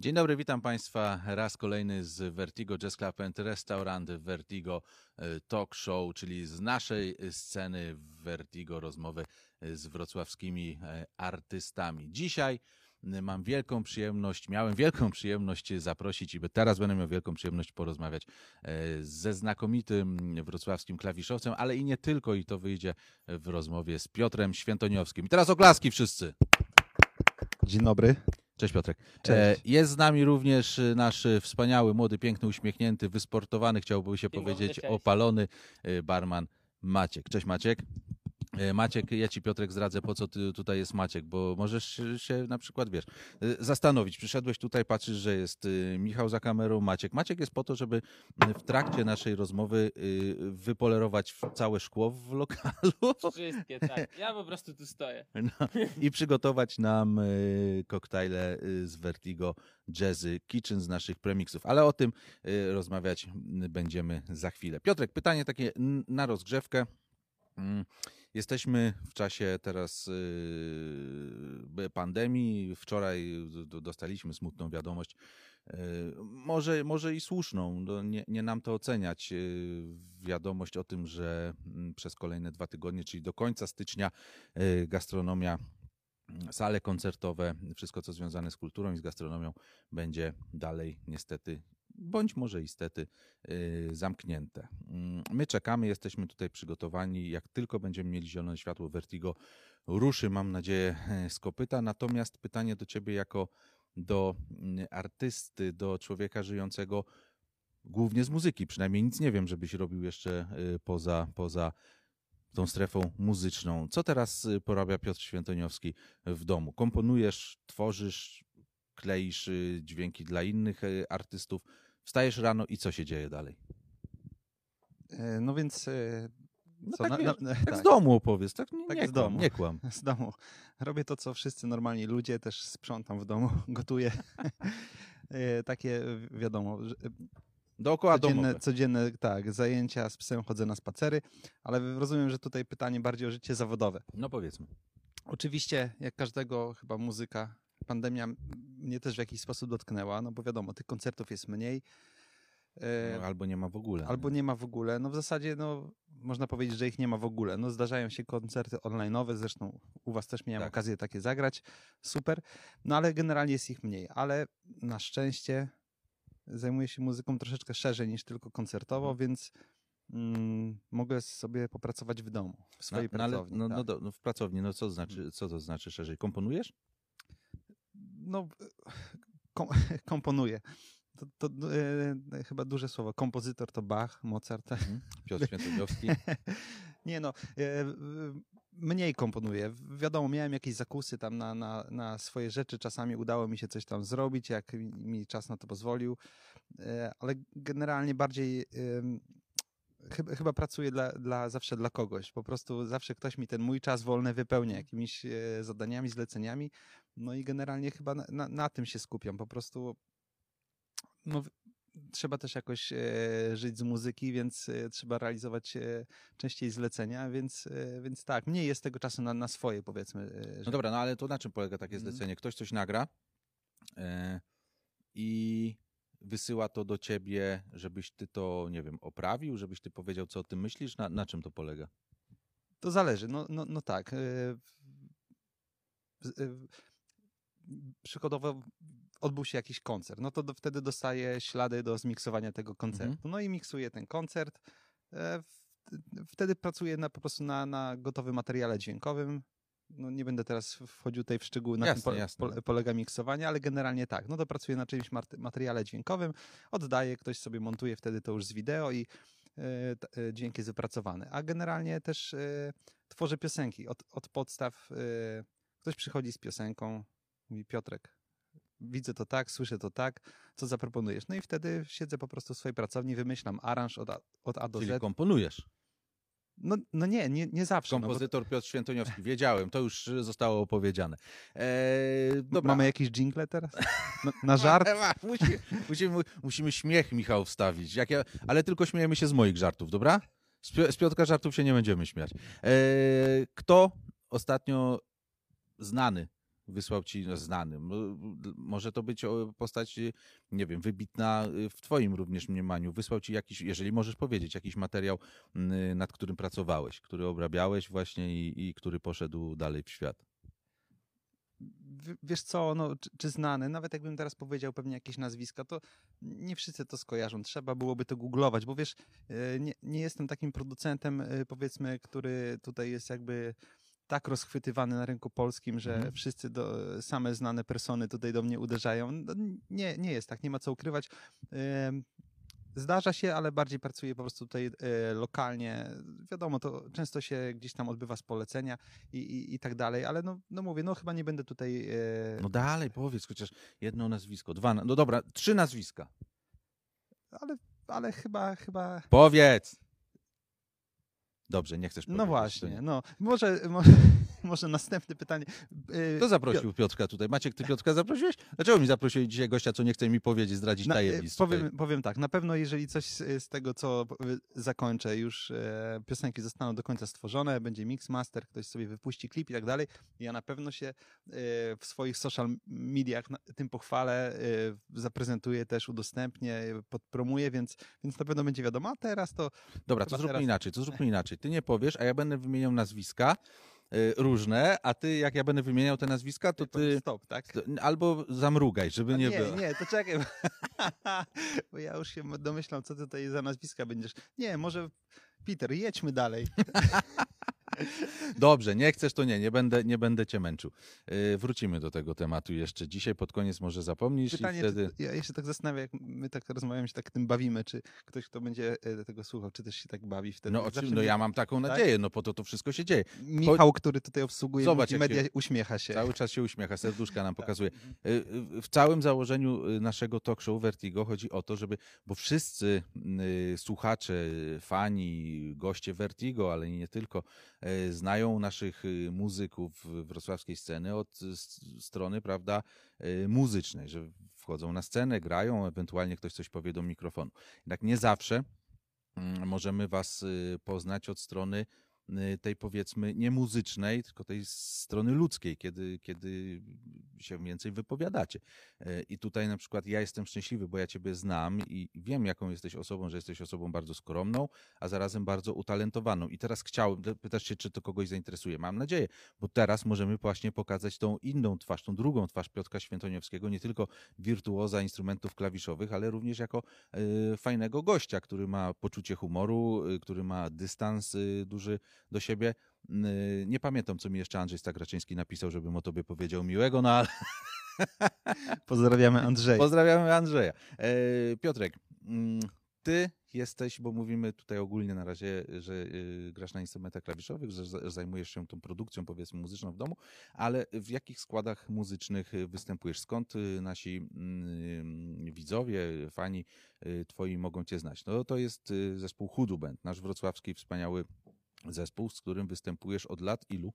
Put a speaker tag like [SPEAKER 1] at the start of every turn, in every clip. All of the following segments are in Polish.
[SPEAKER 1] Dzień dobry, witam Państwa raz kolejny z Vertigo Jazz Club and Restaurant Vertigo e, Talk Show, czyli z naszej sceny Vertigo rozmowy z wrocławskimi e, artystami. Dzisiaj mam wielką przyjemność, miałem wielką przyjemność zaprosić i teraz będę miał wielką przyjemność porozmawiać e, ze znakomitym wrocławskim klawiszowcem, ale i nie tylko, i to wyjdzie w rozmowie z Piotrem Świętoniowskim. I teraz oklaski wszyscy.
[SPEAKER 2] Dzień dobry.
[SPEAKER 1] Cześć Piotrek.
[SPEAKER 2] Cześć.
[SPEAKER 1] Jest z nami również nasz wspaniały, młody, piękny, uśmiechnięty, wysportowany, chciałby się
[SPEAKER 3] Dzień
[SPEAKER 1] powiedzieć, opalony barman Maciek. Cześć Maciek. E, Maciek, ja ci Piotrek zdradzę, po co ty, tutaj jest Maciek, bo możesz się na przykład, wiesz, e, zastanowić. Przyszedłeś tutaj, patrzysz, że jest y, Michał za kamerą, Maciek. Maciek jest po to, żeby w trakcie naszej rozmowy wypolerować całe szkło w lokalu
[SPEAKER 3] Wszystkie, tak. Ja po prostu tu stoję.
[SPEAKER 1] no, i przygotować nam koktajle z Vertigo Jazzy Kitchen z naszych premixów. Ale o tym rozmawiać mm, będziemy za chwilę. Piotrek, pytanie takie na rozgrzewkę. Jesteśmy w czasie teraz y, pandemii. Wczoraj dostaliśmy smutną wiadomość, y, może, może i słuszną, no nie, nie nam to oceniać. y, Wiadomość o tym, że mm, przez kolejne dwa tygodnie, czyli do końca stycznia, gastronomia, mm, sale koncertowe, wszystko co związane z kulturą i z gastronomią będzie dalej niestety, bądź może i stety, y, zamknięte. Mm, My czekamy, jesteśmy tutaj przygotowani. Jak tylko będziemy mieli zielone światło, Vertigo ruszy, mam nadzieję, z kopyta. Natomiast pytanie do ciebie jako do mm, artysty, do człowieka żyjącego głównie z muzyki. Przynajmniej nic nie wiem, żebyś robił jeszcze y, poza, poza tą strefą muzyczną. Co teraz y, porabia Piotr Świętoniowski w domu? Komponujesz, tworzysz, kleisz dźwięki dla innych artystów. Wstajesz rano i co się dzieje dalej?
[SPEAKER 2] E, No więc. e,
[SPEAKER 1] No
[SPEAKER 2] co,
[SPEAKER 1] tak,
[SPEAKER 2] na- na-
[SPEAKER 1] tak, z
[SPEAKER 2] tak,
[SPEAKER 1] domu opowiedz, tak? Nie,
[SPEAKER 2] Tak
[SPEAKER 1] nie
[SPEAKER 2] z
[SPEAKER 1] kłam,
[SPEAKER 2] domu.
[SPEAKER 1] nie kłam.
[SPEAKER 2] z domu. Robię to, co wszyscy normalni ludzie, też sprzątam w domu, gotuję. E, Takie, wi- wiadomo,
[SPEAKER 1] Dookoła
[SPEAKER 2] codzienne,
[SPEAKER 1] domowe.
[SPEAKER 2] codzienne, tak, zajęcia z psem, chodzę na spacery, ale rozumiem, że tutaj pytanie bardziej o życie zawodowe.
[SPEAKER 1] No powiedzmy.
[SPEAKER 2] Oczywiście, jak każdego chyba muzyka, pandemia mnie też w jakiś sposób dotknęła, no bo wiadomo, tych koncertów jest mniej. E,
[SPEAKER 1] No, albo nie ma w ogóle.
[SPEAKER 2] Albo nie ma w ogóle. No w zasadzie no, można powiedzieć, że ich nie ma w ogóle. No zdarzają się koncerty online'owe, zresztą u was też miałem
[SPEAKER 1] Tak.
[SPEAKER 2] okazję takie zagrać. Super. No ale generalnie jest ich mniej. Ale na szczęście zajmuję się muzyką troszeczkę szerzej niż tylko koncertowo,
[SPEAKER 1] Mhm.
[SPEAKER 2] więc mm, mogę sobie popracować w domu, w swojej
[SPEAKER 1] no, ale-
[SPEAKER 2] pracowni.
[SPEAKER 1] no,
[SPEAKER 2] tak.
[SPEAKER 1] no, do- no, w pracowni, no co znaczy, co to znaczy szerzej? Komponujesz?
[SPEAKER 2] No, kom, komponuję. To, to e, chyba duże słowo. Kompozytor to Bach, Mozart.
[SPEAKER 1] Mhm. Piotr Świętoniowski.
[SPEAKER 2] Nie no, e, mniej komponuję. Wiadomo, miałem jakieś zakusy tam na, na, na swoje rzeczy. Czasami udało mi się coś tam zrobić, jak mi- czas na to pozwolił. E, Ale generalnie bardziej chyba, chyba pracuję dla, dla, zawsze dla kogoś. Po prostu zawsze ktoś mi ten mój czas wolny wypełnia jakimiś e, zadaniami, zleceniami. No i generalnie chyba na, na, na tym się skupiam. Po prostu no, trzeba też jakoś e, żyć z muzyki, więc e, trzeba realizować e, częściej zlecenia, więc, e, więc tak, mniej jest tego czasu na, na swoje, powiedzmy. e,
[SPEAKER 1] No
[SPEAKER 2] że-
[SPEAKER 1] dobra, no ale to na czym polega takie
[SPEAKER 2] Mhm.
[SPEAKER 1] zlecenie? Ktoś coś nagra wysyła to do ciebie, żebyś ty to, nie wiem, oprawił, żebyś ty powiedział, co o tym myślisz? Na, na czym to polega?
[SPEAKER 2] To zależy, no, no, no tak. e, e, Przykładowo odbył się jakiś koncert, no to do, wtedy dostaję ślady do zmiksowania tego koncertu.
[SPEAKER 1] Mhm.
[SPEAKER 2] No i miksuję ten koncert. e, Wtedy pracuję na, po prostu na, na gotowym materiale dźwiękowym. No nie będę teraz wchodził tutaj w szczegóły, na
[SPEAKER 1] Jasne,
[SPEAKER 2] czym po, po, polega miksowanie, ale generalnie tak. No to pracuję na czymś materiale dźwiękowym, oddaję, ktoś sobie montuje wtedy to już z wideo i e, dźwięk jest wypracowany. A generalnie też e, tworzę piosenki od, od podstaw. Ktoś przychodzi z piosenką, mówi Piotrek, widzę to tak, słyszę to tak, co zaproponujesz? No i wtedy siedzę po prostu w swojej pracowni, wymyślam aranż od A, od A do
[SPEAKER 1] Czyli
[SPEAKER 2] Z.
[SPEAKER 1] komponujesz.
[SPEAKER 2] No, no nie, nie, nie zawsze. no bo
[SPEAKER 1] Kompozytor Piotr Świętoniowski. Wiedziałem, to już zostało opowiedziane. E, dobra.
[SPEAKER 2] Mamy jakieś jingle teraz? Na, na żart?
[SPEAKER 1] Musi, musimy, musimy śmiech, Michał, wstawić. Ja, ale tylko śmiejemy się z moich żartów, dobra? Z, z Piotrka żartów się nie będziemy śmiać. E, kto ostatnio znany wysłał ci znany. D- Może to być postać, y, nie wiem, wybitna y, w twoim również mniemaniu. Wysłał ci jakiś, jeżeli możesz powiedzieć, jakiś materiał, y, nad którym pracowałeś, który obrabiałeś właśnie i, i który poszedł dalej w świat.
[SPEAKER 2] Wiesz co, no, czy, czy znany, nawet jakbym teraz powiedział pewnie jakieś nazwiska, to nie wszyscy to skojarzą. Trzeba byłoby to googlować, bo wiesz, nie, nie jestem takim producentem, powiedzmy, który tutaj jest jakby tak rozchwytywany na rynku polskim, że
[SPEAKER 1] Mhm.
[SPEAKER 2] wszyscy do, same znane persony tutaj do mnie uderzają. No, nie, nie jest tak, nie ma co ukrywać. Zdarza się, ale bardziej pracuję po prostu tutaj e, lokalnie. Wiadomo, to często się gdzieś tam odbywa z polecenia i, i, i tak dalej, ale no, no mówię, no chyba nie będę tutaj... E,
[SPEAKER 1] No dalej, powiedz chociaż jedno nazwisko, dwa, no dobra, trzy nazwiska.
[SPEAKER 2] ale, ale chyba, chyba...
[SPEAKER 1] Powiedz! Dobrze, nie chcesz powiedzieć.
[SPEAKER 2] No właśnie,
[SPEAKER 1] nie.
[SPEAKER 2] no może, może, może następne pytanie. E,
[SPEAKER 1] Kto zaprosił Piotrka tutaj? Maciek, ty Piotrka zaprosiłeś? Dlaczego mi zaprosiłeś dzisiaj gościa, co nie chce mi powiedzieć, zdradzić
[SPEAKER 2] Na,
[SPEAKER 1] tutaj?
[SPEAKER 2] powiem, powiem tak, na pewno jeżeli coś z, tego, co powie- zakończę, już piosenki zostaną do końca stworzone, będzie mix, master, ktoś sobie wypuści klip i tak dalej, ja na pewno się w swoich social mediach tym pochwalę, zaprezentuję też, udostępnię, podpromuję, więc, więc na pewno będzie wiadomo, a teraz to
[SPEAKER 1] Dobra, to zróbmy
[SPEAKER 2] teraz-
[SPEAKER 1] inaczej, to zróbmy inaczej. Ty nie powiesz, a ja będę wymieniał nazwiska y, różne, a ty, jak ja będę wymieniał te nazwiska, to ty
[SPEAKER 2] stop, tak?
[SPEAKER 1] to- albo zamrugaj, żeby
[SPEAKER 2] A
[SPEAKER 1] nie,
[SPEAKER 2] nie,
[SPEAKER 1] było.
[SPEAKER 2] nie, to czekaj, bo, bo ja już się domyślam, co ty tutaj za nazwiska będziesz. Nie, może Peter, jedźmy dalej.
[SPEAKER 1] Dobrze, nie chcesz, to nie, nie będę, nie będę cię męczył. Y, wrócimy do tego tematu jeszcze dzisiaj, pod koniec może zapomnisz
[SPEAKER 2] Pytanie,
[SPEAKER 1] i wtedy...
[SPEAKER 2] czy, ja jeszcze tak zastanawiam, jak my tak rozmawiamy, się tak tym bawimy, czy ktoś, kto będzie e, tego słuchał, czy też się tak bawi wtedy.
[SPEAKER 1] No, oczywiście, no ja mam taką
[SPEAKER 2] tak?
[SPEAKER 1] nadzieję, no po to to wszystko się dzieje.
[SPEAKER 2] Michał, który tutaj obsługuje
[SPEAKER 1] Zobacz,
[SPEAKER 2] media,
[SPEAKER 1] się-
[SPEAKER 2] uśmiecha się.
[SPEAKER 1] Cały czas się uśmiecha, serduszka nam
[SPEAKER 2] Tak.
[SPEAKER 1] pokazuje. Y, W całym założeniu y, naszego talk show Vertigo chodzi o to, żeby, bo wszyscy słuchacze, fani, goście Vertigo, ale nie tylko, znają naszych y, muzyków wrocławskiej sceny od strony, prawda, y, muzycznej, że wchodzą na scenę, grają, ewentualnie ktoś coś powie do mikrofonu. Jednak nie zawsze mm, możemy was y, poznać od strony tej powiedzmy nie muzycznej, tylko tej strony ludzkiej, kiedy, kiedy się więcej wypowiadacie. Y, I tutaj na przykład ja jestem szczęśliwy, bo ja ciebie znam i wiem, jaką jesteś osobą, że jesteś osobą bardzo skromną, a zarazem bardzo utalentowaną. I teraz chciałem, pytasz się, czy to kogoś zainteresuje. Mam nadzieję, bo teraz możemy właśnie pokazać tą inną twarz, tą drugą twarz Piotra Świętoniewskiego, nie tylko wirtuoza instrumentów klawiszowych, ale również jako y, fajnego gościa, który ma poczucie humoru, y, który ma dystans y, duży do siebie. Y, Nie pamiętam, co mi jeszcze Andrzej Stagraczyński napisał, żebym o tobie powiedział miłego, no ale
[SPEAKER 2] Pozdrawiamy Andrzeja.
[SPEAKER 1] pozdrawiamy Andrzeja. E, Piotrek, mm, ty jesteś, bo mówimy tutaj ogólnie na razie, że y, grasz na instrumentach klawiszowych, że za- zajmujesz się tą produkcją, powiedzmy, muzyczną w domu, ale w jakich składach muzycznych y, występujesz? Skąd nasi mm, widzowie, fani twoi mogą cię znać? No to jest zespół Hudu Band, nasz wrocławski wspaniały zespół, z którym występujesz od lat ilu?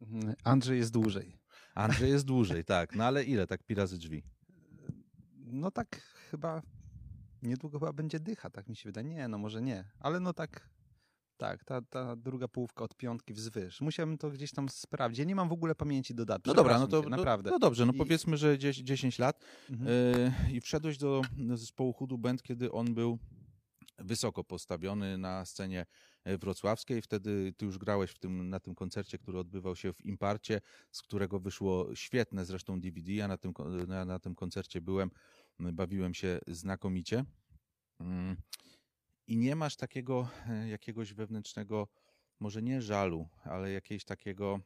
[SPEAKER 2] Mhm. Andrzej jest dłużej.
[SPEAKER 1] Andrzej jest dłużej, tak, no ale ile, tak pi razy drzwi?
[SPEAKER 2] No tak chyba niedługo chyba będzie dycha, tak mi się wydaje. Nie, no może nie, ale no tak, tak, ta, ta druga połówka od piątki wzwyż. Musiałem to gdzieś tam sprawdzić. Ja nie mam w ogóle pamięci do dat.
[SPEAKER 1] No dobra, no to
[SPEAKER 2] naprawdę.
[SPEAKER 1] No, dobrze, no
[SPEAKER 2] I-
[SPEAKER 1] powiedzmy, że 10, 10 lat
[SPEAKER 2] Mhm.
[SPEAKER 1] e, i wszedłeś do zespołu Hudu Band, kiedy on był wysoko postawiony na scenie wrocławskiej. Wtedy ty już grałeś w tym, na tym koncercie, który odbywał się w Imparcie, z którego wyszło świetne zresztą DVD. Ja na tym, na, na tym koncercie byłem, bawiłem się znakomicie. Mm. I nie masz takiego e, jakiegoś wewnętrznego, może nie żalu, ale jakiegoś takiego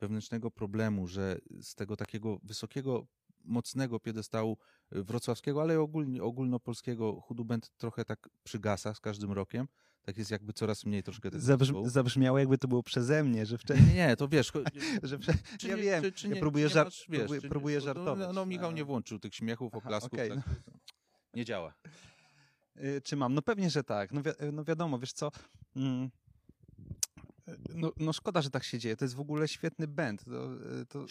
[SPEAKER 1] wewnętrznego problemu, że z tego takiego wysokiego, mocnego piedestału y, wrocławskiego, ale ogólnie, ogólnopolskiego Hudu Band trochę tak przygasa z każdym rokiem. Tak jest jakby coraz mniej troszkę tego zespołu.
[SPEAKER 2] zabrzmiało jakby to było przeze mnie, że wcześniej,
[SPEAKER 1] Nie, to wiesz,
[SPEAKER 2] że prze... ja
[SPEAKER 1] nie,
[SPEAKER 2] wiem,
[SPEAKER 1] czy, czy
[SPEAKER 2] ja
[SPEAKER 1] nie,
[SPEAKER 2] próbuję,
[SPEAKER 1] czy nie
[SPEAKER 2] żart,
[SPEAKER 1] masz, wiesz,
[SPEAKER 2] próbuję, próbuję
[SPEAKER 1] no,
[SPEAKER 2] żartować.
[SPEAKER 1] No, no Michał nie włączył tych śmiechów,
[SPEAKER 2] Aha,
[SPEAKER 1] oklasków.
[SPEAKER 2] okej,
[SPEAKER 1] tak, nie działa.
[SPEAKER 2] Y, Czy mam? No pewnie, że tak. No, wi- no wiadomo, wiesz co, mm, no, no szkoda, że tak się dzieje. To jest w ogóle świetny band. To, y, to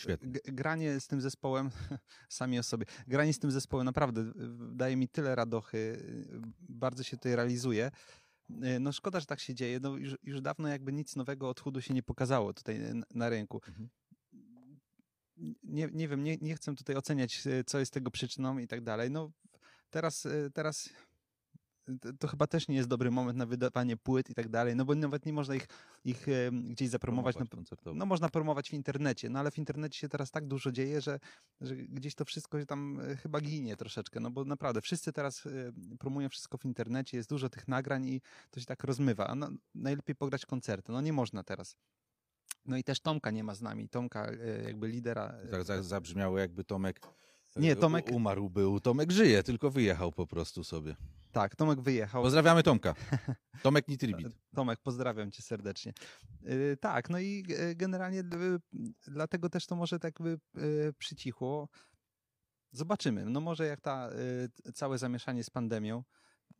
[SPEAKER 2] granie z tym zespołem, sami o sobie, granie z tym zespołem naprawdę y, daje mi tyle radochy, y, bardzo się tutaj realizuje. Y, No szkoda, że tak się dzieje. No już, już dawno jakby nic nowego od chudu się nie pokazało tutaj na, na rynku.
[SPEAKER 1] Mhm.
[SPEAKER 2] nie, nie wiem, nie, nie chcę tutaj oceniać, e, co jest tego przyczyną i tak dalej. No teraz, e, teraz to, to chyba też nie jest dobry moment na wydawanie płyt i tak dalej, no bo nawet nie można ich, ich e, gdzieś zapromować. No, no można promować w internecie, no ale w internecie się teraz tak dużo dzieje, że, że gdzieś to wszystko się tam e, chyba ginie troszeczkę, no bo naprawdę wszyscy teraz e, promują wszystko w internecie, jest dużo tych nagrań i to się tak rozmywa, a no, najlepiej pograć koncerty, no nie można teraz. No i też Tomka nie ma z nami, Tomka e, jakby lidera.
[SPEAKER 1] Tak za- zabrzmiało jakby Tomek
[SPEAKER 2] Nie, Tomek-
[SPEAKER 1] umarł był. Tomek żyje, tylko wyjechał po prostu sobie.
[SPEAKER 2] Tak, Tomek wyjechał.
[SPEAKER 1] Pozdrawiamy Tomka. Tomek Nitribit.
[SPEAKER 2] Tomek, pozdrawiam cię serdecznie. Yy, tak, no i yy, generalnie yy, dlatego też to może tak by przycichło. Zobaczymy. No może jak ta całe zamieszanie z pandemią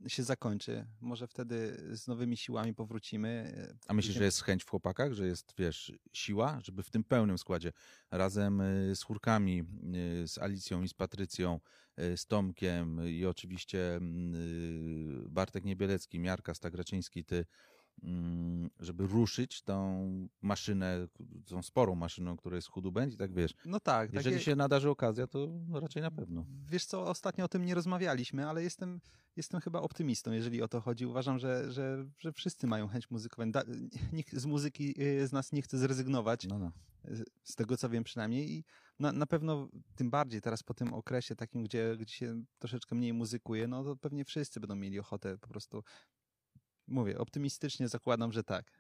[SPEAKER 2] się zakończy, może wtedy z nowymi siłami powrócimy. yy,
[SPEAKER 1] A myślisz, że jest chęć w chłopakach, że jest, wiesz, siła, żeby w tym pełnym składzie? Razem y, z chórkami, y, z Alicją i z Patrycją, y, z Tomkiem i oczywiście mm, Bartek Niebielecki, Miarka Stagraczyński, ty, żeby ruszyć tą maszynę, tą sporą maszyną, która jest chudu będzie, tak wiesz,
[SPEAKER 2] No tak.
[SPEAKER 1] jeżeli
[SPEAKER 2] takie-
[SPEAKER 1] się nadarzy okazja, to no raczej na pewno.
[SPEAKER 2] Wiesz co, ostatnio o tym nie rozmawialiśmy, ale jestem, jestem chyba optymistą, jeżeli o to chodzi. Uważam, że, że, że wszyscy mają chęć muzykowania. Da- Nikt z muzyki yy, z nas nie chce zrezygnować.
[SPEAKER 1] No, no.
[SPEAKER 2] z- z tego co wiem przynajmniej i na, na pewno tym bardziej teraz po tym okresie takim, gdzie, gdzie się troszeczkę mniej muzykuje, no to pewnie wszyscy będą mieli ochotę po prostu, mówię, optymistycznie zakładam, że tak.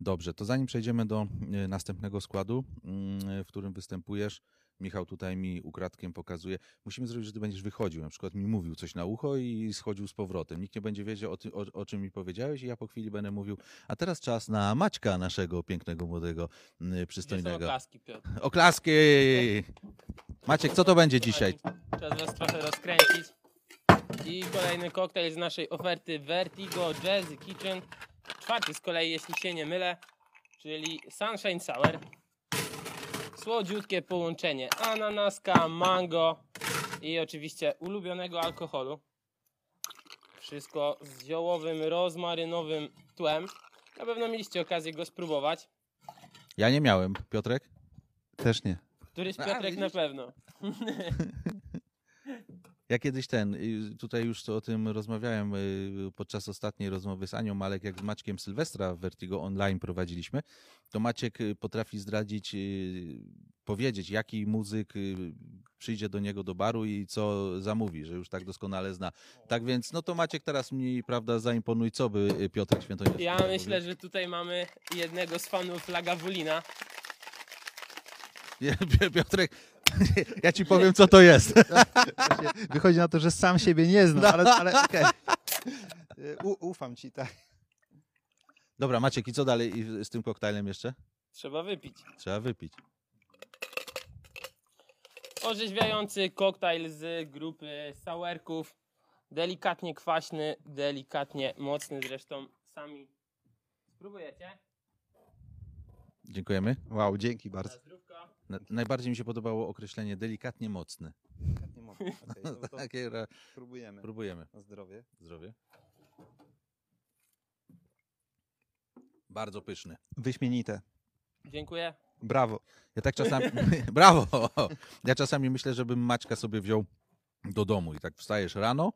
[SPEAKER 1] Dobrze, to zanim przejdziemy do e, następnego składu, mm, w którym występujesz, Michał tutaj mi ukradkiem pokazuje. Musimy zrobić, że ty będziesz wychodził, na przykład mi mówił coś na ucho i schodził z powrotem. Nikt nie będzie wiedział o, ty, o, o czym mi powiedziałeś i ja po chwili będę mówił, a teraz czas na Maćka, naszego pięknego, młodego, mm,
[SPEAKER 3] Gdzie są
[SPEAKER 1] przystojnego.
[SPEAKER 3] oklaski, Piotr?
[SPEAKER 1] Oklaski! Maciek, co to będzie dzisiaj?
[SPEAKER 3] Czas was trochę rozkręcić. I kolejny koktajl z naszej oferty Vertigo Jazzy Kitchen. Czwarty z kolei, jeśli się nie mylę, czyli Sunshine Sour. Słodziutkie połączenie ananaska, mango i oczywiście ulubionego alkoholu. Wszystko z ziołowym, rozmarynowym tłem. Na pewno mieliście okazję go spróbować.
[SPEAKER 1] Ja nie miałem, Piotrek?
[SPEAKER 2] Też nie.
[SPEAKER 3] Któryś
[SPEAKER 1] A,
[SPEAKER 3] Piotrek na
[SPEAKER 1] widzisz?
[SPEAKER 3] pewno.
[SPEAKER 1] Ja kiedyś ten, y, tutaj już o tym rozmawiałem y, podczas ostatniej rozmowy z Anią Malek, jak z Maćkiem Sylwestra w Vertigo Online prowadziliśmy, to Maciek y, potrafi zdradzić, powiedzieć, jaki muzyk przyjdzie do niego do baru i co zamówi, że już tak doskonale zna. Tak więc, no to Maciek teraz mi, prawda, zaimponuj, co by Piotrek Świętoniewski
[SPEAKER 3] Ja myślę, że tutaj mamy jednego z fanów Lagavulina.
[SPEAKER 1] Piotrek, ja ci powiem, co to jest.
[SPEAKER 2] Wychodzi na to, że sam siebie nie znam, ale, ale okej. Y, U, ufam ci, tak.
[SPEAKER 1] Dobra, Maciek, i co dalej i z tym koktajlem jeszcze?
[SPEAKER 3] Trzeba wypić.
[SPEAKER 1] Trzeba wypić.
[SPEAKER 3] Orzeźwiający koktajl z grupy sourków. Delikatnie kwaśny, delikatnie mocny. Zresztą sami spróbujecie.
[SPEAKER 1] Dziękujemy.
[SPEAKER 2] Wow, dzięki bardzo.
[SPEAKER 1] Na- Najbardziej mi się podobało określenie delikatnie mocny.
[SPEAKER 2] Nie mogę. Okej, no
[SPEAKER 1] Takie,
[SPEAKER 2] próbujemy.
[SPEAKER 1] próbujemy.
[SPEAKER 2] Na zdrowie.
[SPEAKER 1] Zdrowie. Bardzo pyszny.
[SPEAKER 2] Wyśmienite.
[SPEAKER 3] Dziękuję.
[SPEAKER 2] Brawo.
[SPEAKER 1] Ja tak czasami. Brawo! Ja czasami myślę, żebym Maćka sobie wziął do domu i tak wstajesz rano.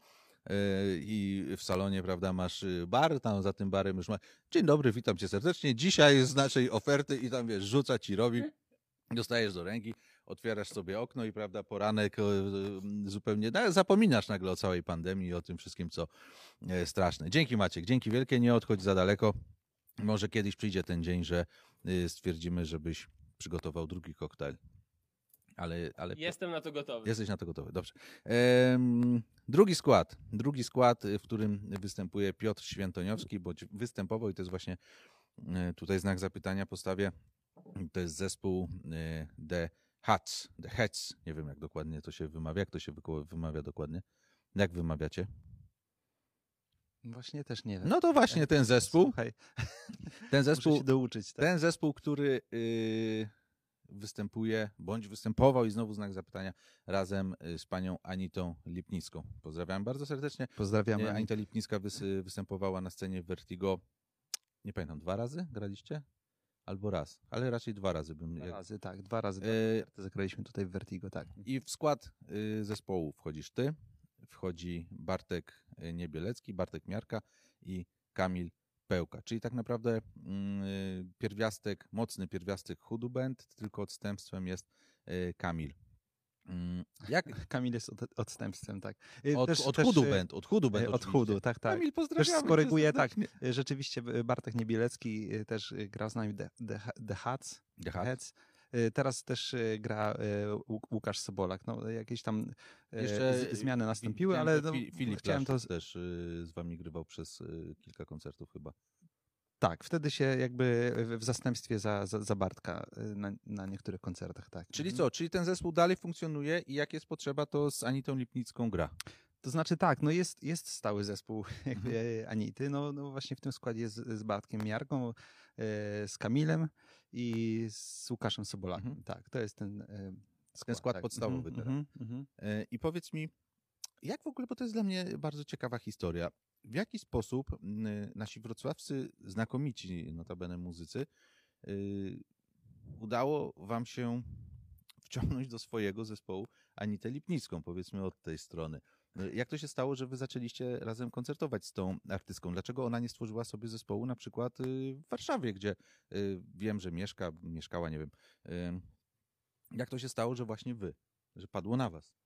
[SPEAKER 1] yy, I w salonie, prawda, masz y, bar, tam za tym barem już ma. Dzień dobry, witam cię serdecznie. Dzisiaj z naszej oferty i tam wiesz, rzuca ci, robi. Dostajesz do ręki, otwierasz sobie okno i prawda, poranek e, zupełnie. No, zapominasz nagle o całej pandemii i o tym wszystkim, co e, straszne. Dzięki Maciek, dzięki wielkie, nie odchodź za daleko. Może kiedyś przyjdzie ten dzień, że stwierdzimy, żebyś przygotował drugi koktajl. Ale, ale
[SPEAKER 3] Jestem na to gotowy.
[SPEAKER 1] jesteś na to gotowy. Dobrze. Em, drugi skład. Drugi skład, w którym występuje Piotr Świętoniowski, bo występował i to jest właśnie tutaj znak zapytania postawię. To jest zespół y, The Hats. The Hats. Nie wiem, jak dokładnie to się wymawia. Jak to się wymawia dokładnie? Jak wymawiacie?
[SPEAKER 2] Właśnie też nie wiem.
[SPEAKER 1] No to właśnie ten zespół.
[SPEAKER 2] Słuchaj,
[SPEAKER 1] Ten
[SPEAKER 2] muszę
[SPEAKER 1] zespół
[SPEAKER 2] się douczyć. Tak?
[SPEAKER 1] Ten zespół, który y, występuje, bądź występował i znowu znak zapytania razem y, z panią Anitą Lipnicką. Pozdrawiam bardzo serdecznie.
[SPEAKER 2] Pozdrawiamy. Ani-
[SPEAKER 1] Anita Lipnicka wys, występowała na scenie Vertigo, nie pamiętam, dwa razy graliście? Albo raz, ale raczej dwa razy bym.
[SPEAKER 2] Dwa
[SPEAKER 1] Jak...
[SPEAKER 2] razy, tak, dwa razy
[SPEAKER 1] E,
[SPEAKER 2] zagraliśmy tutaj w Vertigo, tak.
[SPEAKER 1] I w skład y, zespołu wchodzisz ty, wchodzi Bartek y, Niebielecki, Bartek Miarka i Kamil Pełka. Czyli tak naprawdę mm, y, pierwiastek, mocny pierwiastek Hudu Band, tylko odstępstwem jest y, Kamil. Mm, Jak
[SPEAKER 2] Kamil jest od, odstępstwem, tak. E,
[SPEAKER 1] od,
[SPEAKER 2] też-
[SPEAKER 1] od
[SPEAKER 2] też,
[SPEAKER 1] Hudu
[SPEAKER 2] e,
[SPEAKER 1] Band, od Hudu Band
[SPEAKER 2] e, Od
[SPEAKER 1] oczywiście.
[SPEAKER 2] chudu, tak, tak.
[SPEAKER 1] Kamil, pozdrawiamy cię
[SPEAKER 2] skoryguję, tak. Rzeczywiście Bartek Niebielecki też grał z nami The, The, The Hats.
[SPEAKER 1] The Hat.
[SPEAKER 2] Heads. E, Teraz też gra Łuk- Łukasz Sobolak. No, jakieś tam
[SPEAKER 1] Jeszcze
[SPEAKER 2] zmiany nastąpiły, ale no,
[SPEAKER 1] Fi- Filip
[SPEAKER 2] chciałem to...
[SPEAKER 1] Też y, z wami grywał przez y, kilka koncertów chyba.
[SPEAKER 2] Tak, wtedy się jakby w- zastępstwie za, za, za Bartka e, na, na niektórych koncertach, tak.
[SPEAKER 1] Czyli
[SPEAKER 2] Mhm.
[SPEAKER 1] co? Czyli ten zespół dalej funkcjonuje i jak jest potrzeba, to z Anitą Lipnicką gra.
[SPEAKER 2] To znaczy tak, no jest, jest stały zespół jakby
[SPEAKER 1] Mhm.
[SPEAKER 2] Anity, no, no właśnie w tym składzie jest z Bartkiem Miarką, e, z Kamilem i z Łukaszem Sobolakiem.
[SPEAKER 1] Mhm.
[SPEAKER 2] Tak, to jest ten e, skład.
[SPEAKER 1] skład
[SPEAKER 2] tak.
[SPEAKER 1] podstawowy teraz. I powiedz mi, jak w ogóle, bo to jest dla mnie bardzo ciekawa historia, w jaki sposób m, nasi wrocławscy znakomici, notabene muzycy, y, udało wam się wciągnąć do swojego zespołu Anitę Lipnicką, powiedzmy od tej strony. Y, Jak to się stało, że wy zaczęliście razem koncertować z tą artystką? Dlaczego ona nie stworzyła sobie zespołu na przykład y, w Warszawie, gdzie y, wiem, że mieszka, mieszkała, nie wiem. Jak to się stało, że właśnie wy, że padło na was?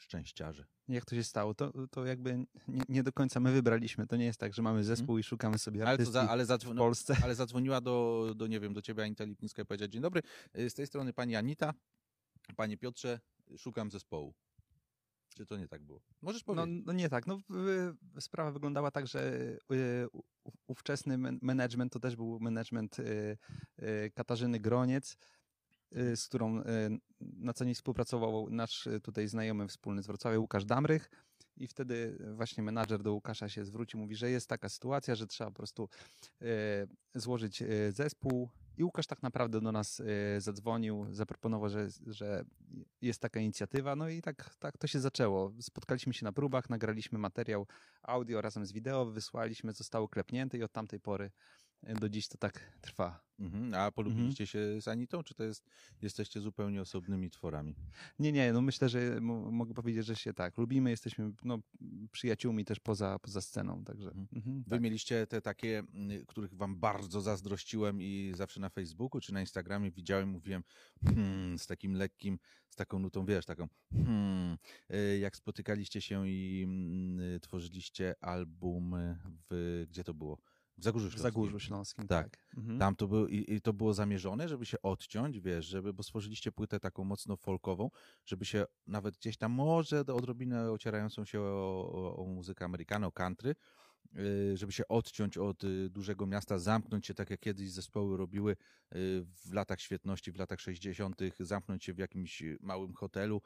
[SPEAKER 1] Szczęściarze.
[SPEAKER 2] Jak to się stało? To, to jakby nie, nie do końca my wybraliśmy. To nie jest tak, że mamy zespół i szukamy sobie
[SPEAKER 1] Mhm. Ale, za, ale,
[SPEAKER 2] w
[SPEAKER 1] no,
[SPEAKER 2] Polsce.
[SPEAKER 1] ale zadzwoniła do, do, nie wiem, do ciebie Anita Lipnicka i powiedziała, dzień dobry, y, z tej strony pani Anita, panie Piotrze, szukam zespołu. Czy to nie tak było? Możesz
[SPEAKER 2] No,
[SPEAKER 1] powiedzieć.
[SPEAKER 2] no nie tak. No, sprawa wyglądała tak, że y, ówczesny men- management to też był management y, Katarzyny Groniec, z którą y, na co dzień współpracował nasz y, tutaj znajomy wspólny z Wrocławia Łukasz Damrych. I wtedy właśnie menadżer do Łukasza się zwrócił, mówi, że jest taka sytuacja, że trzeba po prostu y, złożyć y, zespół. I Łukasz tak naprawdę do nas y, zadzwonił, zaproponował, że, że jest taka inicjatywa. No i tak, tak to się zaczęło. Spotkaliśmy się na próbach, nagraliśmy materiał audio razem z wideo, wysłaliśmy, zostało klepnięte i od tamtej pory y, do dziś to tak trwa.
[SPEAKER 1] Mhm. A polubiliście się z Anitą, czy to jest, jesteście zupełnie osobnymi tworami?
[SPEAKER 2] Nie, nie, no myślę, że mo- mogę powiedzieć, że się tak lubimy, jesteśmy no, przyjaciółmi też poza, poza sceną, także
[SPEAKER 1] Mhm.
[SPEAKER 2] mhm,
[SPEAKER 1] Wy
[SPEAKER 2] tak.
[SPEAKER 1] mieliście te takie, mm, których wam bardzo zazdrościłem i zawsze na Facebooku czy na Instagramie widziałem, mówiłem hmm, z takim lekkim, z taką nutą, wiesz, taką hmm, y, jak spotykaliście się i mm, tworzyliście album w, gdzie to było? W Zagórzu
[SPEAKER 2] w
[SPEAKER 1] Śląskim.
[SPEAKER 2] Zagórzu Śląskim,
[SPEAKER 1] Tak.
[SPEAKER 2] tak. Mhm.
[SPEAKER 1] Tam to było, i, i to było zamierzone, żeby się odciąć, wiesz, żeby, bo stworzyliście płytę taką mocno folkową, żeby się nawet gdzieś tam może odrobinę ocierającą się o, o, o muzykę amerykaną, o country, y, żeby się odciąć od y, dużego miasta, zamknąć się tak jak kiedyś zespoły robiły y, w latach świetności, w latach 60., zamknąć się w jakimś małym hotelu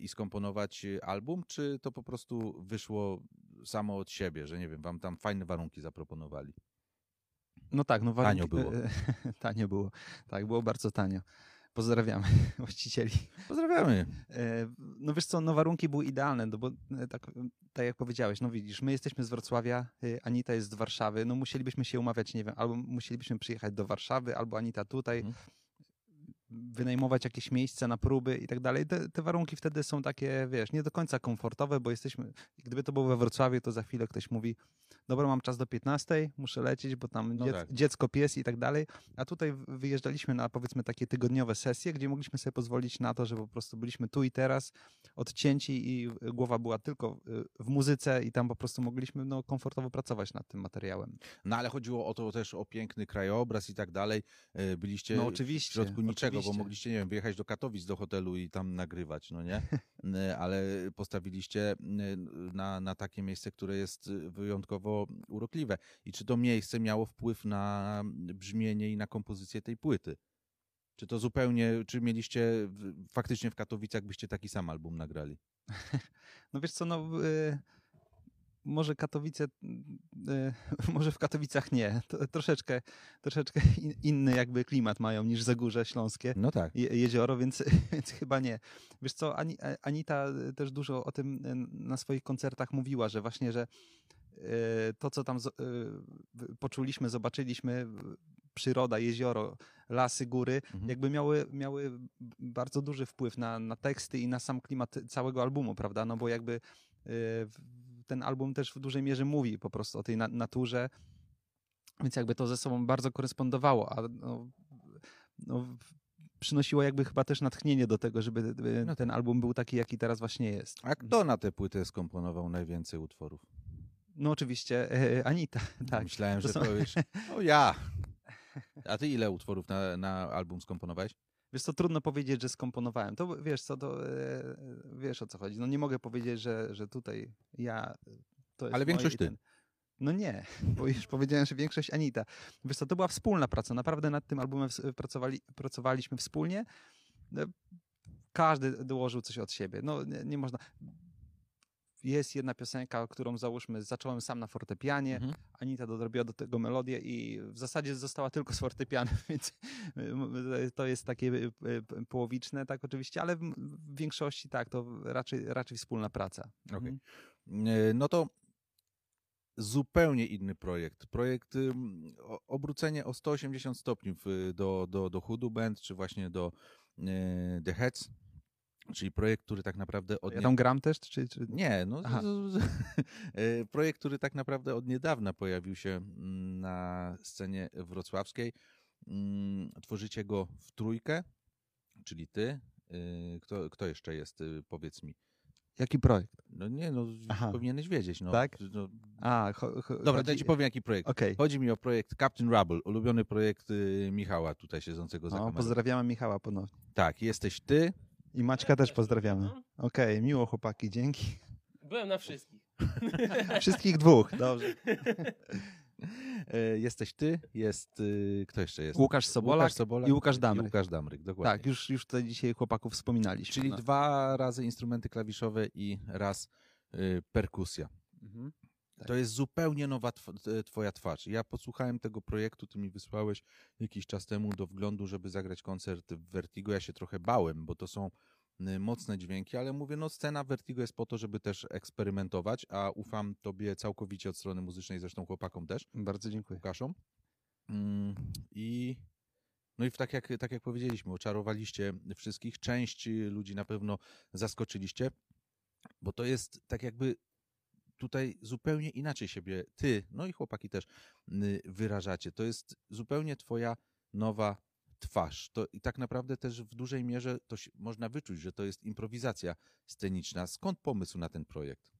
[SPEAKER 1] i skomponować album, czy to po prostu wyszło samo od siebie, że nie wiem, wam tam fajne warunki zaproponowali?
[SPEAKER 2] No tak, no
[SPEAKER 1] Tanio
[SPEAKER 2] warunki-
[SPEAKER 1] było.
[SPEAKER 2] tanio było, tak, było bardzo tanio. Pozdrawiamy właścicieli.
[SPEAKER 1] Pozdrawiamy.
[SPEAKER 2] E, No wiesz co, no warunki były idealne, no bo e, tak, tak jak powiedziałeś, no widzisz, my jesteśmy z Wrocławia, e, Anita jest z Warszawy, no musielibyśmy się umawiać, nie wiem, albo musielibyśmy przyjechać do Warszawy, albo Anita tutaj,
[SPEAKER 1] Mhm.
[SPEAKER 2] Wynajmować jakieś miejsce na próby i tak dalej. Te, warunki wtedy są takie, wiesz, nie do końca komfortowe, bo jesteśmy, gdyby to było we Wrocławiu, to za chwilę ktoś mówi, dobra, mam czas do 15, muszę lecieć, bo tam
[SPEAKER 1] No
[SPEAKER 2] dziec,
[SPEAKER 1] tak.
[SPEAKER 2] dziecko, pies i tak dalej. A tutaj w- wyjeżdżaliśmy na powiedzmy takie tygodniowe sesje, gdzie mogliśmy sobie pozwolić na to, że po prostu byliśmy tu i teraz, odcięci i głowa była tylko y, w muzyce i tam po prostu mogliśmy no, komfortowo pracować nad tym materiałem.
[SPEAKER 1] No ale chodziło o to też o piękny krajobraz i tak dalej. E, Byliście
[SPEAKER 2] No
[SPEAKER 1] w
[SPEAKER 2] oczywiście.
[SPEAKER 1] środku niczego, bo
[SPEAKER 2] oczywiście.
[SPEAKER 1] mogliście, nie wiem, wyjechać do Katowic do hotelu i tam nagrywać, no nie? E, Ale postawiliście e, na, na takie miejsce, które jest e, urokliwe. I czy to miejsce miało wpływ na brzmienie i na kompozycję tej płyty? Czy to zupełnie, czy mieliście faktycznie w Katowicach byście taki sam album nagrali?
[SPEAKER 2] No wiesz co, no y, może Katowice, y, może w Katowicach nie. To, troszeczkę, troszeczkę in, inny jakby klimat mają niż Zagórze Śląskie.
[SPEAKER 1] No tak.
[SPEAKER 2] je- jezioro, więc, więc chyba nie. Wiesz co, Ani, Anita też dużo o tym na swoich koncertach mówiła, że właśnie, że to, co tam w- poczuliśmy, zobaczyliśmy, przyroda, jezioro, lasy, góry,
[SPEAKER 1] Mhm.
[SPEAKER 2] jakby miały, miały bardzo duży wpływ na, na teksty i na sam klimat całego albumu, prawda? No bo jakby y, ten album też w dużej mierze mówi po prostu o tej na, naturze, więc jakby to ze sobą bardzo korespondowało, a no, no, przynosiło jakby chyba też natchnienie do tego, żeby y,
[SPEAKER 1] No
[SPEAKER 2] ten album był taki, jaki teraz właśnie jest.
[SPEAKER 1] A kto na tę płytę skomponował najwięcej utworów?
[SPEAKER 2] No oczywiście e, Anita, tak.
[SPEAKER 1] Myślałem,
[SPEAKER 2] to
[SPEAKER 1] że
[SPEAKER 2] są-
[SPEAKER 1] powiesz, o ja. A ty ile utworów na, na album skomponowałeś?
[SPEAKER 2] Wiesz co, trudno powiedzieć, że skomponowałem. To wiesz co, to e, wiesz o co chodzi. No nie mogę powiedzieć, że, że tutaj ja to jest
[SPEAKER 1] Ale większość ty.
[SPEAKER 2] ten- No nie, bo już powiedziałem, że większość Anita. Wiesz co, to była wspólna praca. Naprawdę nad tym albumem pracowali, pracowaliśmy wspólnie. E, Każdy dołożył coś od siebie. No nie, nie można... Jest jedna piosenka, którą załóżmy, zacząłem sam na fortepianie,
[SPEAKER 1] Mhm.
[SPEAKER 2] Anita dorobiła do tego melodię i w zasadzie została tylko z fortepianem, więc y, to jest takie y, y, połowiczne, tak oczywiście, ale w większości tak, to raczej, raczej wspólna praca.
[SPEAKER 1] Okej.
[SPEAKER 2] Mhm.
[SPEAKER 1] E, No to zupełnie inny projekt. Projekt obrócenie o 180 stopni do, do, do Hoodoo Band, czy właśnie do The Heads, czyli projekt, który tak naprawdę od
[SPEAKER 2] Ja tam gram też? Czy, czy...
[SPEAKER 1] Nie, no z- z- e, projekt, który tak naprawdę od niedawna pojawił się mm, na scenie wrocławskiej. Mm, Tworzycie go w trójkę, czyli ty. y, Kto, kto jeszcze jest, y, powiedz mi.
[SPEAKER 2] Jaki projekt?
[SPEAKER 1] No nie, no
[SPEAKER 2] Aha.
[SPEAKER 1] powinieneś wiedzieć. No.
[SPEAKER 2] Tak?
[SPEAKER 1] No,
[SPEAKER 2] A, cho, cho,
[SPEAKER 1] dobra,
[SPEAKER 2] chodzi...
[SPEAKER 1] to ja ci powiem jaki projekt.
[SPEAKER 2] Okej,
[SPEAKER 1] Chodzi mi o projekt Captain Rubble, ulubiony projekt y, Michała tutaj siedzącego za
[SPEAKER 2] o,
[SPEAKER 1] kamerą.
[SPEAKER 2] pozdrawiamy Michała ponownie.
[SPEAKER 1] Tak, jesteś ty.
[SPEAKER 2] I Maćka też pozdrawiamy.
[SPEAKER 3] No,
[SPEAKER 2] Okej, miło chłopaki, dzięki.
[SPEAKER 3] Byłem na wszystkich.
[SPEAKER 2] Wszystkich dwóch, dobrze.
[SPEAKER 1] e, Jesteś ty, jest... y, Kto jeszcze jest?
[SPEAKER 2] Łukasz Sobolak,
[SPEAKER 1] Łukasz Sobolak
[SPEAKER 2] i Łukasz
[SPEAKER 1] I
[SPEAKER 2] Damryk.
[SPEAKER 1] Łukasz Damryk, dokładnie.
[SPEAKER 2] Tak, już, już tutaj dzisiaj chłopaków wspominaliśmy.
[SPEAKER 1] Czyli
[SPEAKER 2] no.
[SPEAKER 1] dwa razy instrumenty klawiszowe i raz y, perkusja.
[SPEAKER 2] Mhm. Tak.
[SPEAKER 1] To jest zupełnie nowa tw- twoja twarz. Ja posłuchałem tego projektu, ty mi wysłałeś jakiś czas temu do wglądu, żeby zagrać koncert w Vertigo. Ja się trochę bałem, bo to są y, mocne dźwięki, ale mówię, no scena Vertigo jest po to, żeby też eksperymentować, a ufam tobie całkowicie od strony muzycznej, zresztą chłopakom też.
[SPEAKER 2] Bardzo dziękuję.
[SPEAKER 1] Łukaszom. Mm, I no i w tak jak, tak jak powiedzieliśmy, oczarowaliście wszystkich. Część y, ludzi na pewno zaskoczyliście, bo to jest tak jakby tutaj zupełnie inaczej siebie ty, no i chłopaki też wyrażacie. To jest zupełnie twoja nowa twarz. To, I tak naprawdę też w dużej mierze to się, można wyczuć, że to jest improwizacja sceniczna. Skąd pomysł na ten projekt?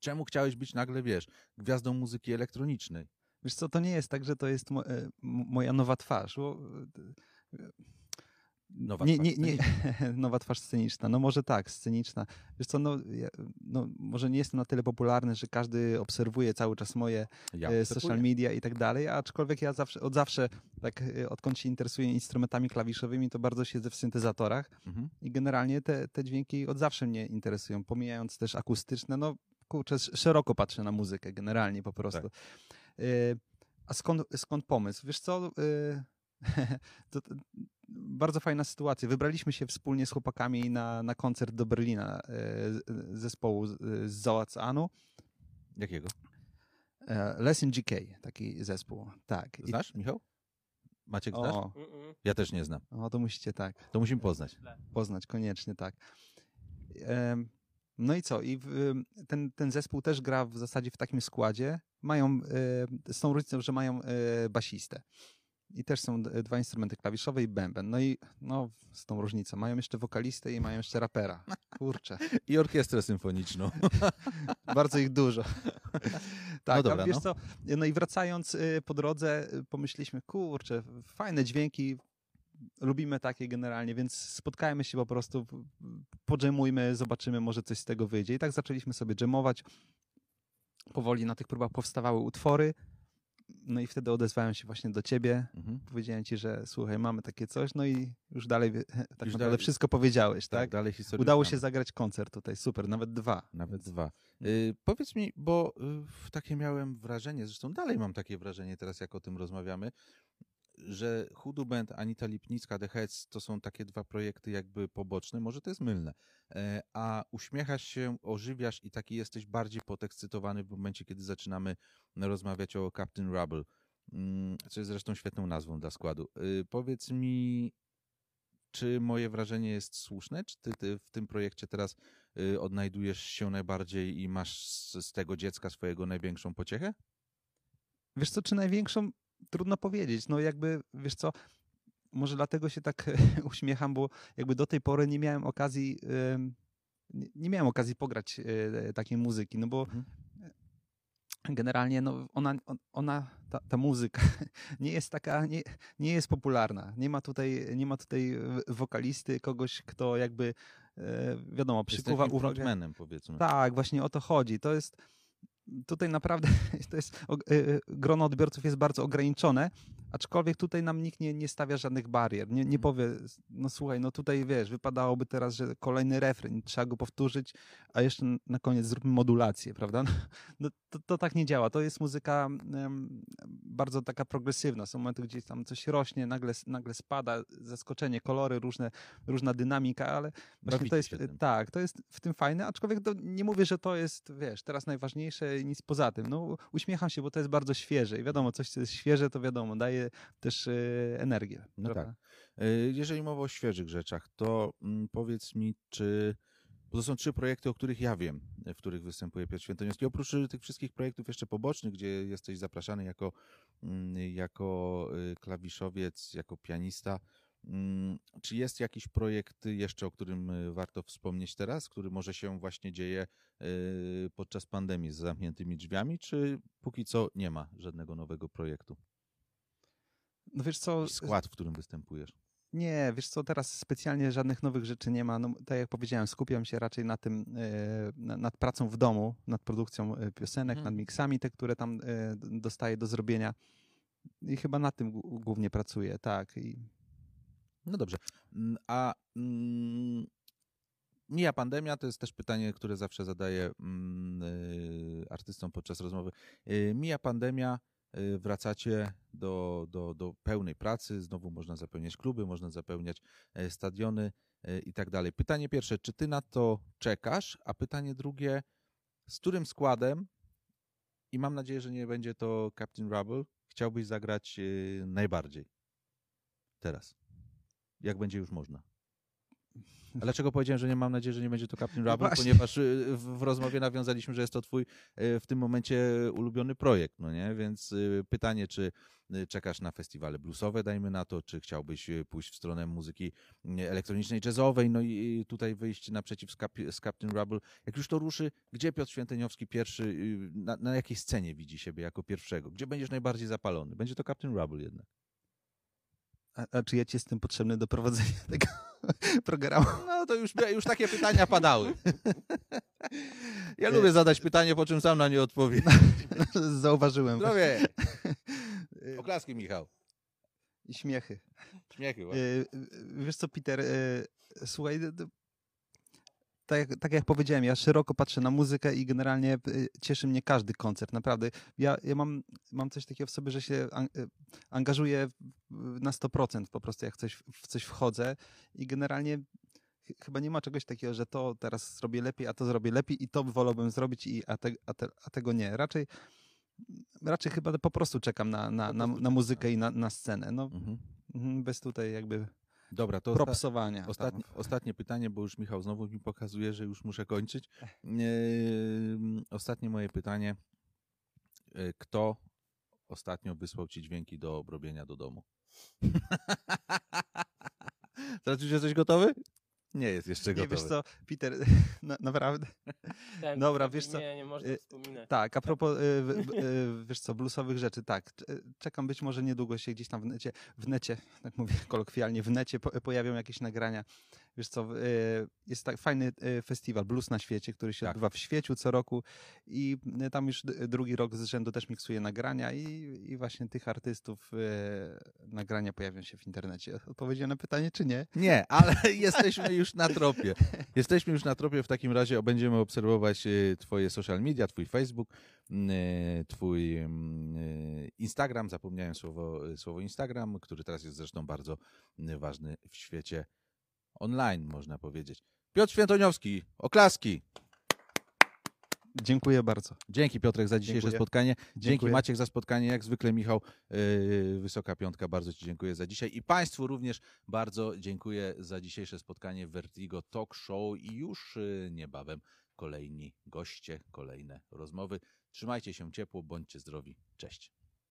[SPEAKER 1] Czemu chciałeś być nagle, wiesz, gwiazdą muzyki elektronicznej?
[SPEAKER 2] Wiesz co, to nie jest tak, że to jest mo, e, moja nowa twarz. Bo, e,
[SPEAKER 1] Nowa
[SPEAKER 2] nie,
[SPEAKER 1] twarz
[SPEAKER 2] nie, nie, nowa twarz sceniczna. No może tak, sceniczna. Wiesz co, no, ja, no może nie jestem na tyle popularny, że każdy obserwuje cały czas moje
[SPEAKER 1] Ja
[SPEAKER 2] e, social media i tak dalej, aczkolwiek ja zawsze, od zawsze, tak e, odkąd się interesuję instrumentami klawiszowymi, to bardzo siedzę w syntezatorach
[SPEAKER 1] Mhm.
[SPEAKER 2] i generalnie te, te dźwięki od zawsze mnie interesują, pomijając też akustyczne, no kurczę, sz- szeroko patrzę na muzykę generalnie po prostu. Y, a skąd, skąd pomysł? Wiesz co, to, to bardzo fajna sytuacja. Wybraliśmy się wspólnie z chłopakami na, na koncert do Berlina y, zespołu z, z Załacanu.
[SPEAKER 1] Jakiego?
[SPEAKER 2] E, Lesson GK, taki zespół, tak. I-
[SPEAKER 1] Znasz, Michał? Maciek znasz?
[SPEAKER 2] O.
[SPEAKER 1] Ja też nie znam.
[SPEAKER 2] o, to musicie tak.
[SPEAKER 1] To musimy poznać.
[SPEAKER 2] poznać, koniecznie, tak. No i co? I ten, ten zespół też gra w zasadzie w takim składzie. Mają, e, z tą różnicą, że mają e, basistę. I też są dwa instrumenty klawiszowe i bęben. No i no, z tą różnicą. Mają jeszcze wokalistę i mają jeszcze rapera. Kurczę,
[SPEAKER 1] I orkiestrę symfoniczną.
[SPEAKER 2] bardzo ich dużo. tak,
[SPEAKER 1] No dobra,
[SPEAKER 2] a wiesz
[SPEAKER 1] no.
[SPEAKER 2] co? No i wracając y, po drodze, y, pomyśleliśmy, kurczę, fajne dźwięki, lubimy takie generalnie, więc spotkajmy się po prostu, podżemujmy, zobaczymy, może coś z tego wyjdzie. I tak zaczęliśmy sobie dżemować. Powoli na tych próbach powstawały utwory. No i wtedy odezwałem się właśnie do ciebie.
[SPEAKER 1] Mhm.
[SPEAKER 2] Powiedziałem ci, że słuchaj, mamy takie coś, no i już dalej, tak naprawdę
[SPEAKER 1] dalej-
[SPEAKER 2] wszystko powiedziałeś,
[SPEAKER 1] Tak,
[SPEAKER 2] tak?
[SPEAKER 1] dalej historia.
[SPEAKER 2] Udało się zagrać koncert tutaj, super, nawet dwa.
[SPEAKER 1] Nawet dwa. Y, powiedz mi, bo y, takie miałem wrażenie, zresztą dalej mam takie wrażenie teraz, jak o tym rozmawiamy, że Hudu Band, Anita Lipnicka, The Heads to są takie dwa projekty jakby poboczne, może to jest mylne, e, a uśmiechasz się, ożywiasz i taki jesteś bardziej podekscytowany w momencie, kiedy zaczynamy rozmawiać o Captain Rubble. mm, co jest zresztą świetną nazwą dla składu. Y, Powiedz mi, czy moje wrażenie jest słuszne? Czy ty, ty w tym projekcie teraz y, odnajdujesz się najbardziej i masz z, z tego dziecka swojego największą pociechę?
[SPEAKER 2] Wiesz co, czy największą? Trudno powiedzieć. No jakby, wiesz co, może dlatego się tak uśmiecham, bo jakby do tej pory nie miałem okazji, nie, miałem okazji pograć y, takiej muzyki, no bo
[SPEAKER 1] Mhm.
[SPEAKER 2] generalnie no, ona, on- ona ta, ta muzyka nie jest taka, nie, nie jest popularna. Nie ma tutaj, nie ma tutaj wokalisty, kogoś, kto jakby, e, wiadomo, przykuwa uwagę.
[SPEAKER 1] powiedzmy.
[SPEAKER 2] Tak, właśnie o to chodzi. To jest tutaj naprawdę to jest, y, y, grono odbiorców jest bardzo ograniczone, aczkolwiek tutaj nam nikt nie, nie stawia żadnych barier. Nie, nie
[SPEAKER 1] Mhm.
[SPEAKER 2] powie, no słuchaj, no tutaj wiesz, wypadałoby teraz, że kolejny refren, trzeba go powtórzyć, a jeszcze na koniec zróbmy modulację, prawda? No, to, to tak nie działa. To jest muzyka em, bardzo taka progresywna. Są momenty, gdzie tam coś rośnie, nagle, nagle spada, zaskoczenie, kolory, różne, różna dynamika, ale Właśnie
[SPEAKER 1] Bawicie
[SPEAKER 2] to jest, tak, to jest w tym fajne, aczkolwiek to nie mówię, że to jest, wiesz, teraz najważniejsze i nic poza tym. No, uśmiecham się, bo to jest bardzo świeże i wiadomo, coś, co jest świeże, to wiadomo, daje też e, energię.
[SPEAKER 1] No
[SPEAKER 2] prawda?
[SPEAKER 1] Y, Jeżeli mowa o świeżych rzeczach, to mm, powiedz mi, czy. Bo to są trzy projekty, o których ja wiem, w których występuje Piotr Świętoniowski. Oprócz tych wszystkich projektów jeszcze pobocznych, gdzie jesteś zapraszany jako, mm, jako klawiszowiec, jako pianista. mm, Czy jest jakiś projekt jeszcze, o którym warto wspomnieć teraz, który może się właśnie dzieje podczas pandemii z zamkniętymi drzwiami, czy póki co nie ma żadnego nowego projektu?
[SPEAKER 2] No wiesz co,
[SPEAKER 1] Skład, w którym występujesz.
[SPEAKER 2] nie, wiesz co, teraz specjalnie żadnych nowych rzeczy nie ma. No, tak jak powiedziałem, skupiam się raczej na tym, na- nad pracą w domu, nad produkcją e, piosenek,
[SPEAKER 1] Mhm.
[SPEAKER 2] nad miksami, te, które tam dostaję do zrobienia. I chyba nad tym głó- głównie pracuję, tak. I
[SPEAKER 1] No dobrze. A mm, mija pandemia, to jest też pytanie, które zawsze zadaję mm, y, artystom podczas rozmowy. Y, Mija pandemia, y, wracacie do, do, do pełnej pracy, znowu można zapełniać kluby, można zapełniać e, stadiony e, i tak dalej. Pytanie pierwsze, czy ty na to czekasz? A pytanie drugie, z którym składem, i mam nadzieję, że nie będzie to Captain Rubble, chciałbyś zagrać y, najbardziej teraz? Jak będzie już można. Dlaczego powiedziałem, że nie mam nadziei, że nie będzie to Captain
[SPEAKER 2] No
[SPEAKER 1] Rubble?
[SPEAKER 2] właśnie.
[SPEAKER 1] Ponieważ y, w, w rozmowie nawiązaliśmy, że jest to twój y, w tym momencie ulubiony projekt, no nie? Więc y, pytanie, czy czekasz na festiwale bluesowe, dajmy na to, czy chciałbyś pójść w stronę muzyki elektronicznej, jazzowej, no i tutaj wyjść naprzeciw z, Cap- z Captain Rubble. Jak już to ruszy, gdzie Piotr Święteniowski pierwszy, na, na jakiej scenie widzi siebie jako pierwszego? Gdzie będziesz najbardziej zapalony? Będzie to Captain Rubble jednak.
[SPEAKER 2] A, a czy ja ci jestem potrzebny do prowadzenia tego programu?
[SPEAKER 1] No to już, już takie pytania padały. Ja
[SPEAKER 2] E,
[SPEAKER 1] lubię zadać pytanie, po czym sam na nie odpowiem.
[SPEAKER 2] Zauważyłem.
[SPEAKER 1] Zdrowie! Oklaski, Michał.
[SPEAKER 2] I śmiechy.
[SPEAKER 1] Śmiechy. właśnie.
[SPEAKER 2] Y, y, Wiesz co, Peter, y, słuchaj, tak, jak- tak jak powiedziałem, ja szeroko patrzę na muzykę i generalnie y, cieszy mnie każdy koncert, naprawdę. Ja, ja mam, mam coś takiego w sobie, że się y, angażuję na 100% po prostu, jak coś, w coś wchodzę i generalnie ch- chyba nie ma czegoś takiego, że to teraz zrobię lepiej, a to zrobię lepiej i to wolałbym zrobić, i, a, te, a, te, a tego nie. Raczej raczej chyba po prostu czekam na, na, na, na muzykę i na, na scenę. No,
[SPEAKER 1] Mhm.
[SPEAKER 2] mhm, bez tutaj jakby
[SPEAKER 1] Dobra, to
[SPEAKER 2] propsowania.
[SPEAKER 1] ostatnie,
[SPEAKER 2] tam.
[SPEAKER 1] ostatnie pytanie, bo już Michał znowu mi pokazuje, że już muszę kończyć. Ehm, Ostatnie moje pytanie. E, Kto ostatnio wysłał ci dźwięki do obrobienia do domu? Teraz już jesteś gotowy? Nie jest jeszcze
[SPEAKER 2] Nie
[SPEAKER 1] gotowy.
[SPEAKER 2] wiesz co, Peter, na, naprawdę.
[SPEAKER 3] Ten,
[SPEAKER 2] Dobra, wiesz co,
[SPEAKER 3] Nie, nie można
[SPEAKER 2] y,
[SPEAKER 3] wspominać.
[SPEAKER 2] Tak, a propos, y, y, wiesz co, bluesowych rzeczy, tak. Czekam, być może niedługo się gdzieś tam w necie, w necie, tak mówię kolokwialnie, w necie po, pojawią jakieś nagrania. Wiesz co, y, jest tak fajny y, festiwal Blues na świecie, który się
[SPEAKER 1] Tak.
[SPEAKER 2] odbywa w świeciu co roku i y, tam już drugi rok z rzędu też miksuję nagrania i, i właśnie tych artystów nagrania pojawią się w internecie. Odpowiedziałem na pytanie, czy nie?
[SPEAKER 1] Nie, ale jesteśmy już na tropie. Jesteśmy już na tropie, w takim razie będziemy obserwować e, twoje social media, twój Facebook, e, twój e, Instagram, zapomniałem słowo, e, słowo Instagram, który teraz jest zresztą bardzo ważny w świecie online, można powiedzieć. Piotr Świętoniowski, oklaski.
[SPEAKER 2] Dziękuję bardzo.
[SPEAKER 1] Dzięki Piotrek za dzisiejsze
[SPEAKER 2] Dziękuję.
[SPEAKER 1] spotkanie. Dzięki
[SPEAKER 2] Dziękuję.
[SPEAKER 1] Maciek za spotkanie. Jak zwykle Michał, yy, wysoka piątka. Bardzo Ci dziękuję za dzisiaj. I Państwu również bardzo dziękuję za dzisiejsze spotkanie w Vertigo Talk Show i już yy, niebawem kolejni goście, kolejne rozmowy. Trzymajcie się ciepło, bądźcie zdrowi. Cześć.